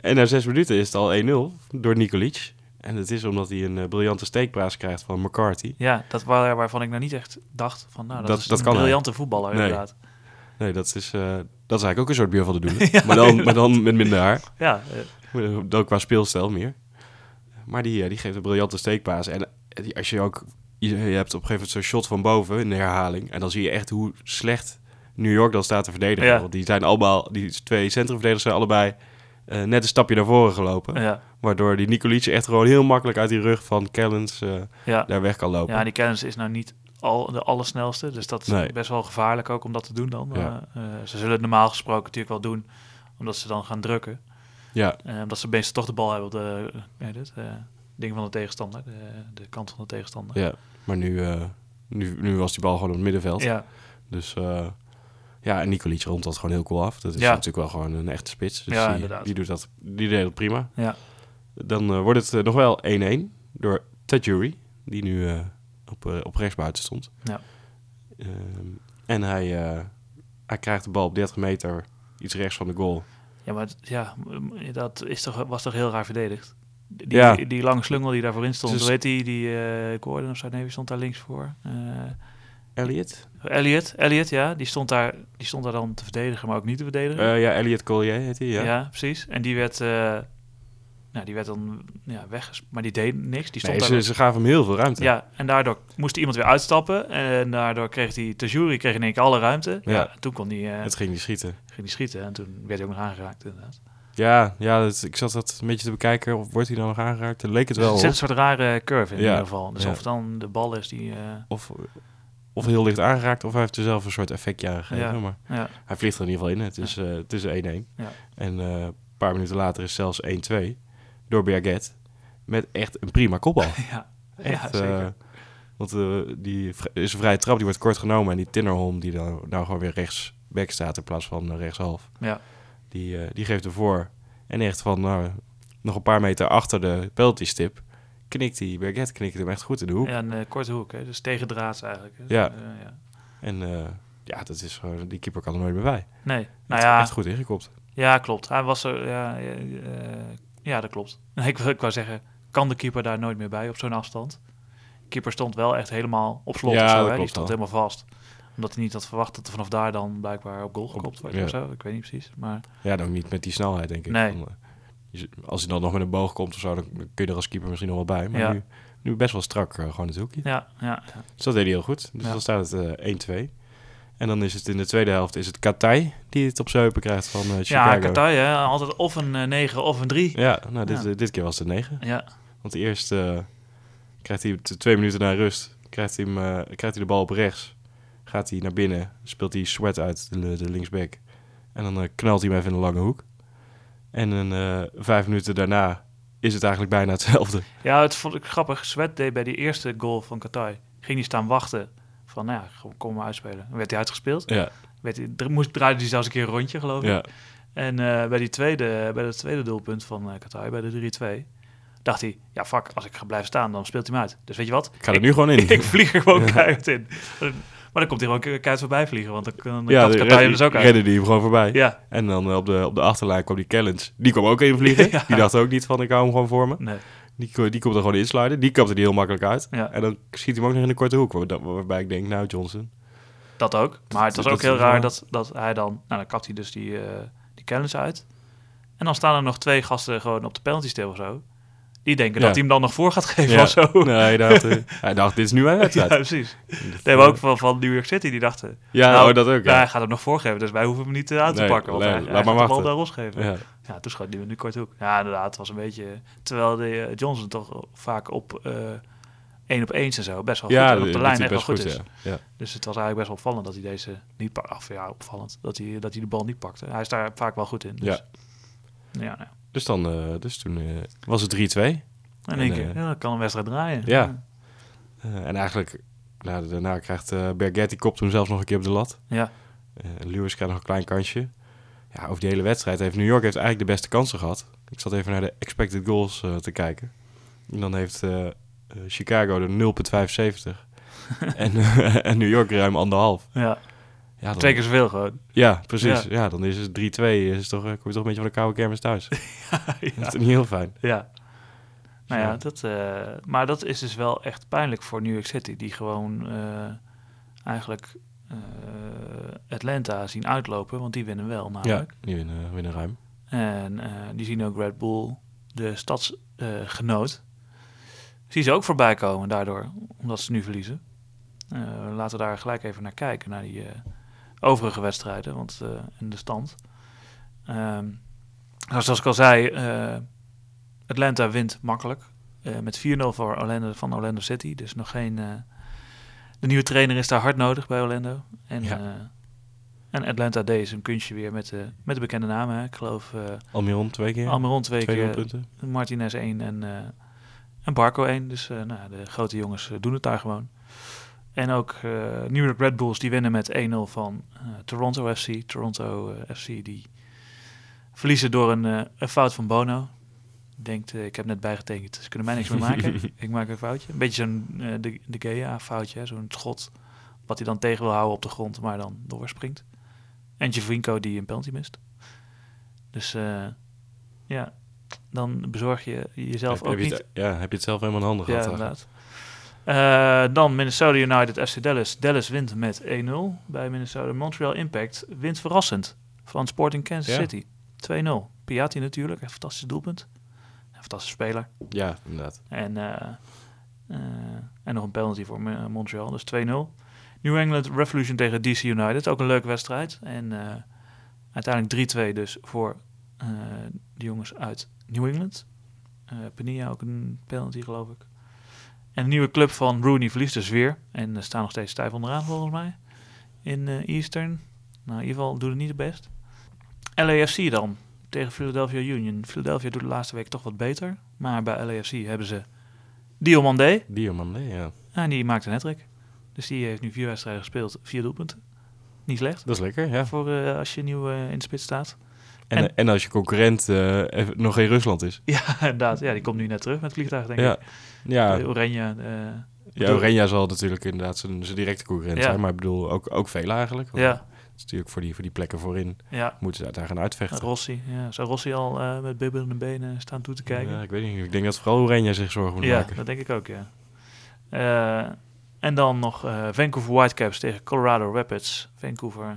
en na zes minuten is het al 1-0 door Nikolic. En dat is omdat hij een eh, briljante steekpaas krijgt van McCarthy. ja dat waar, waarvan ik nou niet echt dacht van, nou, dat, Dat- is dat een kan hij. briljante voetballer Nee. inderdaad. Nee, dat is, eh, dat is eigenlijk ook een soort bier van de doelen. [LAUGHS] maar, dan, maar dan met minder haar. Ja, eh, Dan qua speelstijl meer. Maar die, die geeft een briljante steekpaas. En die- als je ook... Je, je hebt op een gegeven moment zo'n shot van boven in de herhaling. En dan zie je echt hoe slecht New York dan staat te verdedigen. Ja. Want die zijn allemaal... Die twee centrumverdedigers zijn allebei eh, net een stapje naar voren gelopen. Ja, Waardoor die Nicolic echt gewoon heel makkelijk uit die rug van Callens eh, ja. daar weg kan lopen. ja, die kennis is nou niet al, de allersnelste. Dus dat is Nee. best wel gevaarlijk ook om dat te doen dan. Ja. Eh, ze zullen het normaal gesproken natuurlijk wel doen, omdat ze dan gaan drukken. ja. Omdat ze meestal toch de bal hebben op de eh, ding van de tegenstander, de, de kant van de tegenstander. Ja, maar nu, nu, nu was die bal gewoon op het middenveld. Ja, Dus ja, en Nicolic rond dat gewoon heel cool af. Dat is Ja. natuurlijk wel gewoon een echte spits. Dus Ja, die, inderdaad. die, doet dat, die deed dat prima. ja. Dan eh, wordt het eh, nog wel 1-1 door Tajuri, die nu eh, op, op rechtsbuiten stond. Ja. Ehm, en hij, hij krijgt de bal op 30 meter iets rechts van de goal. ja maar ja, dat is toch, was toch heel raar verdedigd. Die, Ja. die, die lange slungel die daarvoor in stond, Dus- hoe heet die, die Gordon of zo, nee, stond daar links voor? Elliot? Elliot, Elliot, ja, die stond, daar, die stond daar dan te verdedigen, maar ook niet te verdedigen. Eh, ja, Elliot Collier heet hij, ja. ja. precies. En die werd, eh, nou, die werd dan ja, weg, maar die deed niks. Die stond Nee, daar ze, ze gaven hem heel veel ruimte. Ja, en daardoor moest iemand weer uitstappen. En daardoor kreeg die Tajuri kreeg in één keer alle ruimte. Ja. Ja. en toen kon hij, eh, Het ging niet schieten. ging hij schieten. En toen werd hij ook nog aangeraakt inderdaad. Ja, ja dat- ik zat dat een beetje te bekijken. Of wordt hij dan nog aangeraakt? Dan leek het wel het een soort rare curve in Ja. ieder geval. Dus Ja. of het dan de bal is die... Of, of heel licht aangeraakt, of hij heeft er zelf een soort effectje aan gegeven. Ja. Maar ja, hij vliegt er in ieder geval in. Het is, eh, het is 1-1. Ja. En eh, een paar minuten later is zelfs 1-2 door Berget. Met echt een prima kopbal. [LAUGHS] ja, Echt, ja, zeker. eh, want die is een vrije trap, die wordt kort genomen. En die Tinnerholm, die dan nou gewoon weer rechts back staat in plaats van rechtshalf. ja, Die, die geeft ervoor. En echt van nou, nog een paar meter achter de penalty stip knikt die Berget knikt hem echt goed in de hoek. ja, een korte hoek. Hè? Dus tegen draads eigenlijk. Ja. Eh, ja. En eh, ja, dat is gewoon, die keeper kan er nooit meer bij. Nee, nou ja, echt goed ingekopt. ja, klopt. Hij was er... Ja, ja, eh, ja dat klopt. [LAUGHS] Ik, wil- ik wou zeggen, kan de keeper daar nooit meer bij op zo'n afstand? De keeper stond wel echt helemaal op slot Ja, of zo. Hè? Die stond wel. helemaal vast. Omdat hij niet had verwacht dat er vanaf daar dan blijkbaar op goal gekopt wordt ja. of zo. Ik weet niet precies. Maar Ja, dan ook niet met die snelheid, denk ik. Nee. Dan, als hij dan nog met een boog komt of zo, dan kun je er als keeper misschien nog wel bij. Maar Ja. nu, nu best wel strak eh, gewoon het hoekje. ja, ja, ja. Dus dat deed hij heel goed. Dus Ja. dan staat het eh 1-2. En dan is het in de tweede helft is het Katay die het op zijn heupen krijgt van ja Chicago. Katai, hè? altijd of een eh, 9 of een 3. Ja, nou, dit, Ja. dit keer was het 9. Ja, Want eerst eh, krijgt hij twee minuten na rust, krijgt hij, hem, krijgt hij de bal op rechts. Gaat hij naar binnen, speelt hij Sweat uit, de, de linksback. En dan knalt hij hem even in de lange hoek. En een, eh, vijf minuten daarna is het eigenlijk bijna hetzelfde. ja het vond ik grappig. Sweat deed bij die eerste goal van Katai. Ging hij staan wachten van, nou ja, kom- maar uitspelen. Dan werd hij uitgespeeld. Ja, Werd hij, moest, draaide hij zelfs een keer een rondje, geloof ik. ja. En eh, bij, die tweede, bij het tweede doelpunt van uh, Katai, bij de 3-2, dacht hij, ja fuck, als ik ga blijven staan, dan speelt hij hem uit. Dus weet je wat? Ik ga er nu gewoon in. [LAUGHS] ik vlieg er gewoon keihard in. Maar dan komt hij gewoon ke- keihard voorbij vliegen, want dan, dan ja, redde, dus ook uit. redde die hem gewoon voorbij. Ja, En dan eh, op, de, op de achterlijn kwam die Callens. Die kwam ook in vliegen. [LAUGHS] Ja. Die dacht ook niet van ik hou hem gewoon voor me. nee. Die, die komt er gewoon insliden. Die kapte die heel makkelijk uit. Ja. En dan schiet hij hem ook nog in de korte hoek. waar- Waarbij ik denk, nou Johnson. Dat ook. Maar het was ook heel raar dat, dat hij dan... Nou, dan kapt hij dus die, eh die kennis uit. En dan staan er nog twee gasten gewoon op de penalty stil of zo. Die denken Ja. dat hij hem dan nog voor gaat [LAUGHS] geven Ja. of zo. Nee, hij dacht, [LAUGHS] eh, hij dacht, dit is nu mijn wedstrijd. Ja, precies. Nee, maar ook van, van New York City, die dachten... Ja, nou, oh, dat ook. Ja. hij gaat hem nog voorgeven, dus wij hoeven hem niet eh, aan te Nee, pakken. Want nee, hij, laat hij maar de bal daar losgeven. Ja. Ja. toen schoot hij hem nu kort hoek. Ja, inderdaad, het was een beetje... Terwijl de eh, Johnson toch vaak op eh één op eens en zo best wel Ja, goed en op de lijn echt wel goed is. Ja. Ja. Dus het was eigenlijk best wel opvallend dat hij deze niet pakte. Of ja, opvallend dat hij, dat hij de bal niet pakte. Hij is daar vaak wel goed in. Dus, Ja. ja. nou, Dus, dan, eh, dus toen eh, was het 3-2. in En, één keer, eh, ja, kan een wedstrijd draaien. Ja. En eigenlijk, nou, daarna krijgt Berget, die kopt hem zelfs nog een keer op de lat. Ja, Lewis krijgt nog een klein kansje. Ja, over die hele wedstrijd heeft New York heeft eigenlijk de beste kansen gehad. Ik zat even naar de expected goals te kijken. En dan heeft Chicago de 0,75. [LAUGHS] en, en New York ruim anderhalf. ja. Ja, dan, twee keer zoveel gewoon. Ja, precies. Ja. dan is het 3-2. Is toch, eh, kom je toch een beetje van de koude kermis thuis. [LAUGHS] Dat is ja. niet heel fijn. ja. Nou ja, Ja. dat, eh, maar dat is dus wel echt pijnlijk voor New York City. Die gewoon eh, eigenlijk Atlanta zien uitlopen, want die winnen wel Ja, namelijk. die winnen, winnen ruim. En die zien ook Red Bull, de stadsgenoot, zie ze ook voorbij komen daardoor, omdat ze nu verliezen. Laten we daar gelijk even naar kijken, naar die overige wedstrijden want, eh, in de stand. Nou, zoals ik al zei, eh, Atlanta wint makkelijk. eh, met 4-0 voor Orlando, van Orlando City. Dus nog geen... de nieuwe trainer is daar hard nodig bij Orlando. En, Ja. en Atlanta deed een kunstje weer met, de met de bekende namen. Hè. Ik geloof uh, Almiron twee keer. Almiron twee, twee keer, punten. Martinez 1 en, en Barco 1. Dus nou, de grote jongens doen het daar gewoon. En ook eh, New York Red Bulls die winnen met 1-0 van eh, Toronto FC. Toronto eh, FC die verliezen door een, een fout van Bono. Denkt, ik heb net bijgetekend, ze kunnen mij niks meer maken. [LAUGHS] ik maak een foutje. Een beetje zo'n de, de Gea foutje, zo'n schot wat hij dan tegen wil houden op de grond, maar dan doorspringt. En Javinko die een penalty mist. Dus ja, dan bezorg je jezelf heb, ook heb je niet... het, ja, heb je het zelf helemaal in handen Ja, gehad. eigenlijk. inderdaad. Eh, dan Minnesota United FC Dallas. Dallas wint met 1-0 bij Minnesota. Montreal Impact wint verrassend van Sporting Kansas Ja. City. 2-0. Piatti natuurlijk, een fantastisch doelpunt. Een fantastische speler. Ja, inderdaad. En, eh, eh, en nog een penalty voor Montreal, dus 2-0. New England Revolution tegen DC United, ook een leuke wedstrijd. En uiteindelijk 3-2 dus voor de jongens uit New England. Penilla ook een penalty, geloof ik. En de nieuwe club van Rooney verliest dus weer. En er staan nog steeds stijf onderaan, volgens mij. In eh, Eastern. Nou, in ieder geval doet het niet het best. LAFC dan, tegen Philadelphia Union. Philadelphia doet de laatste week toch wat beter. Maar bij LAFC hebben ze Diomandé. Diamande, ja. En die maakt een hat Dus die heeft nu vier wedstrijden gespeeld, vier doelpunten. Niet slecht. Dat is lekker, ja. Voor eh, als je nieuw eh, in de spits staat. En, En- en, als je concurrent eh, nog in Rusland is. [LAUGHS] Ja, inderdaad. Ja, die komt nu net terug met vliegtuig, denk Ja, ik. ja, De Oranje. eh, ja Oranje zal natuurlijk inderdaad zijn, zijn directe concurrent Ja. zijn. Maar ik bedoel, ook, ook veel eigenlijk. Want ja, Het is natuurlijk voor die, voor die plekken voorin ja. moeten ze daar gaan uitvechten. Rossi. Ja. Zou Rossi al eh, met bibbelende benen staan toe te kijken? Ja, ik weet niet. Ik denk dat vooral Oranje zich zorgen moet Ja, maken. dat denk ik ook, ja. En dan nog Vancouver Whitecaps tegen Colorado Rapids. Vancouver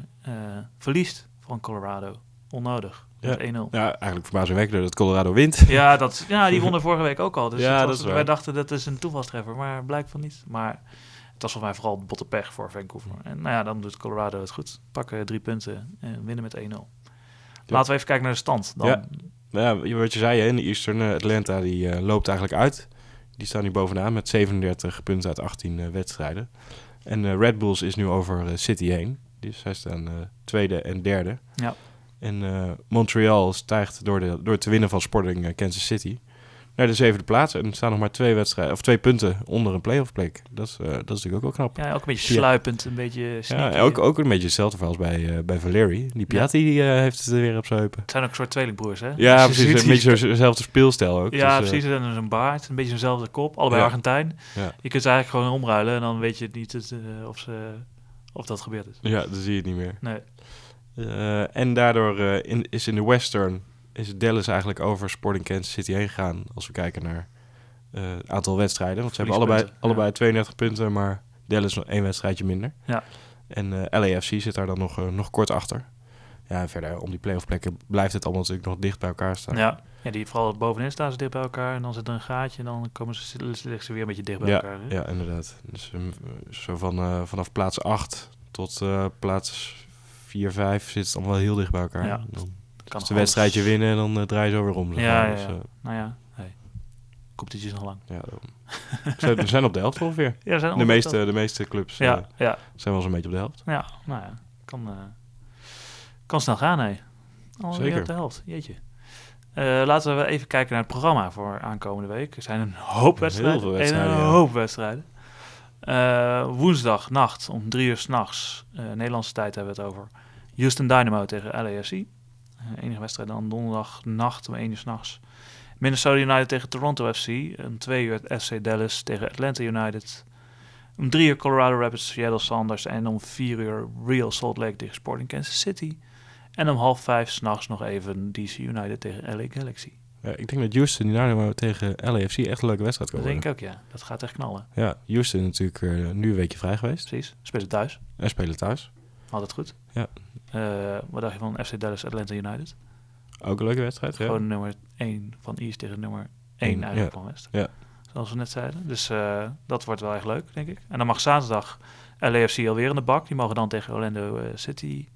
verliest van Colorado. Onnodig. Met 1-0. Ja, eigenlijk verbazingwekkend dat Colorado wint. [LAUGHS] Ja, dat, ja, die [LAUGHS] wonnen vorige week ook al. Dus Ja, dat was- wij dachten dat is een toevalstreffer, maar blijkt van niet. Maar het was volgens mij vooral botte pech voor Vancouver. En nou ja, dan doet Colorado het goed. Pakken drie punten en winnen met 1-0. Laten we even kijken naar de stand. Dan, Ja. Nou ja, wat je zei, in de Eastern eh, Atlanta die eh, loopt eigenlijk uit. Die staan nu bovenaan met 37 punten uit 18 eh, wedstrijden. En eh, Red Bulls is nu over City heen. Dus zij staan tweede en derde. Ja. En eh, Montreal stijgt door, de, door te winnen van Sporting eh, Kansas City naar de zevende plaats. En er staan nog maar twee, wedstrijden, of twee punten onder een playoff plek. Dat is, eh, dat is natuurlijk ook wel knap. ja, ook een beetje sluipend, een beetje sneaky. Ja, ook, ook een beetje hetzelfde verhaal als bij, eh bij Valeri. Die Piatti die, heeft het weer op zijn heupen. Het zijn ook een soort tweelingbroers, hè? Ja, Dus precies. Een beetje dezelfde speelstijl ook. Ja, Dus, precies. En zo'n baard, een beetje zo'nzelfde kop. Allebei Ja. Argentijn. Ja. Je kunt ze eigenlijk gewoon omruilen en dan weet je niet het, of, ze, of dat gebeurd is. Ja, dan zie je het niet meer. Nee. Eh, en daardoor eh, in, is in de Western is Dallas eigenlijk over Sporting Kansas City heen gegaan. Als we kijken naar eh, het aantal wedstrijden. Want ze hebben allebei, allebei 32 punten, maar Dallas nog één wedstrijdje minder. Ja. En eh, LAFC zit daar dan nog, eh, nog kort achter. Ja, en verder om die playoff plekken blijft het allemaal natuurlijk nog dicht bij elkaar staan. Ja. ja, die vooral bovenin staan ze dicht bij elkaar. En dan zit er een gaatje en dan komen ze, liggen ze weer een beetje dicht bij Ja, elkaar. hè? ja inderdaad. Dus ehm, zo van, eh, vanaf plaats 8 tot eh, plaats 4, 5 zit het allemaal wel heel dicht bij elkaar. Ja. Dan Kan als ze een alles- wedstrijdje winnen en dan eh, draai je zo weer om. zeg Ja, maar. ja, Dus, eh, Nou ja, hey. competitie is nog lang. ja, we, zijn, we zijn op de helft ongeveer. Ja, zijn De meeste, de meeste clubs eh, Ja, ja, zijn wel eens een beetje op de helft. ja, nou ja. Kan, eh, kan snel gaan, hè. Alweer Zeker. op de helft, jeetje. Eh, laten we even kijken naar het programma voor aankomende week. Er zijn een hoop Heel wedstrijden. veel wedstrijden, Een ja. hoop wedstrijden. Eh, woensdag nacht om drie uur s'nachts, uh, Nederlandse tijd hebben we het over. Houston Dynamo tegen LAFC. Uh, enige wedstrijd dan donderdag nacht om één uur s'nachts. Minnesota United tegen Toronto FC. Om twee uur FC Dallas tegen Atlanta United. Om drie uur Colorado Rapids, Seattle Sounders. En om vier uur Real Salt Lake tegen Sporting Kansas City. En om half vijf s'nachts nog even DC United tegen LA Galaxy. Ja, ik denk dat Houston Dynamo tegen LAFC echt een leuke wedstrijd kan Dat denk ik ook, ja. Dat gaat echt knallen. Ja, Houston natuurlijk eh, nu een weekje vrij geweest. Precies. Spelen thuis. En spelen thuis. Altijd goed. Ja. Eh, wat dacht je van FC Dallas Atlanta United? Ook een leuke wedstrijd. Ja. Gewoon nummer 1 van East tegen nummer 1 Eén, eigenlijk ja. van West. Ja. zoals we net zeiden. Dus eh, dat wordt wel echt leuk, denk ik. En dan mag zaterdag LAFC alweer in de bak. Die mogen dan tegen Orlando City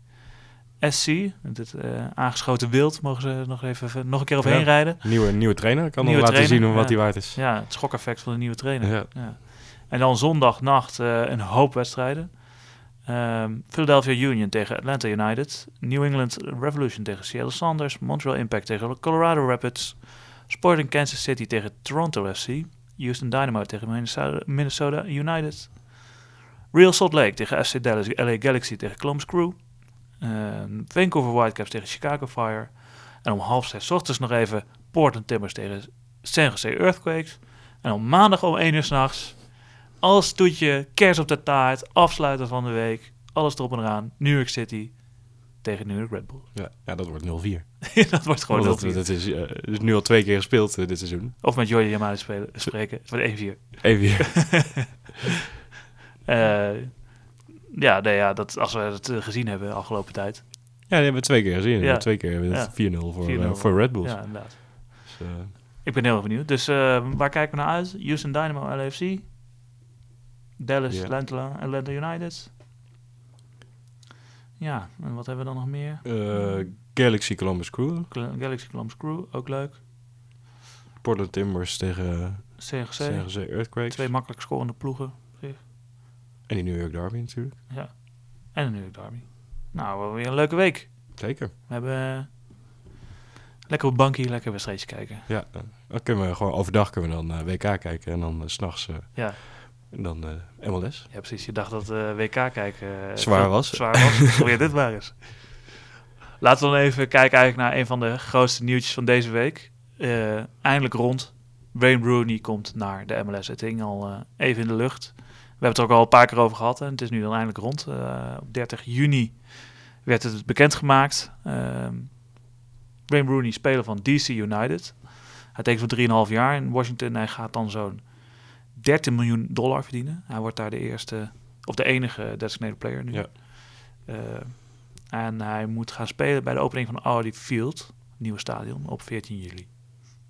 SC, dit eh, aangeschoten wild, mogen ze nog even nog een keer overheen Ja. rijden. Nieuwe, nieuwe trainer. Kan Nieuwe nog laten trainer, zien wat ja. hij waard is. Ja, het schokeffect van de nieuwe trainer. Ja. En dan zondagnacht eh, een hoop wedstrijden. Ehm, Philadelphia Union tegen Atlanta United. New England Revolution tegen Seattle Sounders. Montreal Impact tegen Colorado Rapids. Sporting Kansas City tegen Toronto FC. Houston Dynamo tegen Minnesota, Minnesota United. Real Salt Lake tegen FC Dallas. LA Galaxy tegen Columbus Crew. Ehm, Vancouver Whitecaps tegen Chicago Fire. En om half zes ochtends nog even Portland Timbers tegen San Jose Earthquakes. En op maandag om 1 uur s'nachts, als toetje, kers op de taart, afsluiten van de week, alles erop en eraan, New York City tegen New York Red Bull. Ja, ja, dat wordt 0-4. [LAUGHS] dat wordt gewoon Want heel dat, dat is, het is nu al twee keer gespeeld eh, dit seizoen. Of met Jordi Yamada spelen, spreken, het wordt 1-4. Even hier. Ja, nee, ja dat, als we het eh, gezien hebben de afgelopen tijd. Ja, die hebben we twee keer gezien. Ja. Twee keer hebben we het 4-0 voor, 4-0. eh, voor Red Bulls. Ja, inderdaad. Dus, eh, Ik ben heel erg benieuwd. Dus waar kijken we naar uit? Houston Dynamo, LAFC. Dallas, Ja. Atlanta, Atlanta United. Ja, en wat hebben we dan nog meer? Galaxy Columbus Crew. Cl- Galaxy Columbus Crew, ook leuk. Portland Timbers tegen CGC, Jose Earthquakes. twee makkelijk scorende ploegen. En die New York Derby natuurlijk. En een New York Derby. Nou, wel weer een leuke week. Zeker. We hebben eh, lekker op bankje, lekker wedstrijdje kijken. Ja, dan kunnen we gewoon overdag kunnen we dan eh, WK kijken en dan s s'nachts eh Ja. dan eh, MLS. Ja, precies. Je dacht dat WK kijken Zwaar was. Zwaar was. [LAUGHS] Probeer dit maar eens. Laten we dan even kijken eigenlijk naar een van de grootste nieuwtjes van deze week. Eindelijk rond. Wayne Rooney komt naar de MLS. Het hing al even in de lucht. We hebben het er ook al een paar keer over gehad. En het is nu dan eindelijk rond. Eh, op 30 juni werd het bekendgemaakt. Ehm Wayne Rooney, speler van DC United. Hij tekent voor 3,5 jaar in Washington. Hij gaat dan zo'n 13 miljoen dollar verdienen. Hij wordt daar de eerste, of de enige designated player nu. Ja. Eh, en hij moet gaan spelen bij de opening van Audi Field, nieuwe stadion, op 14 juli.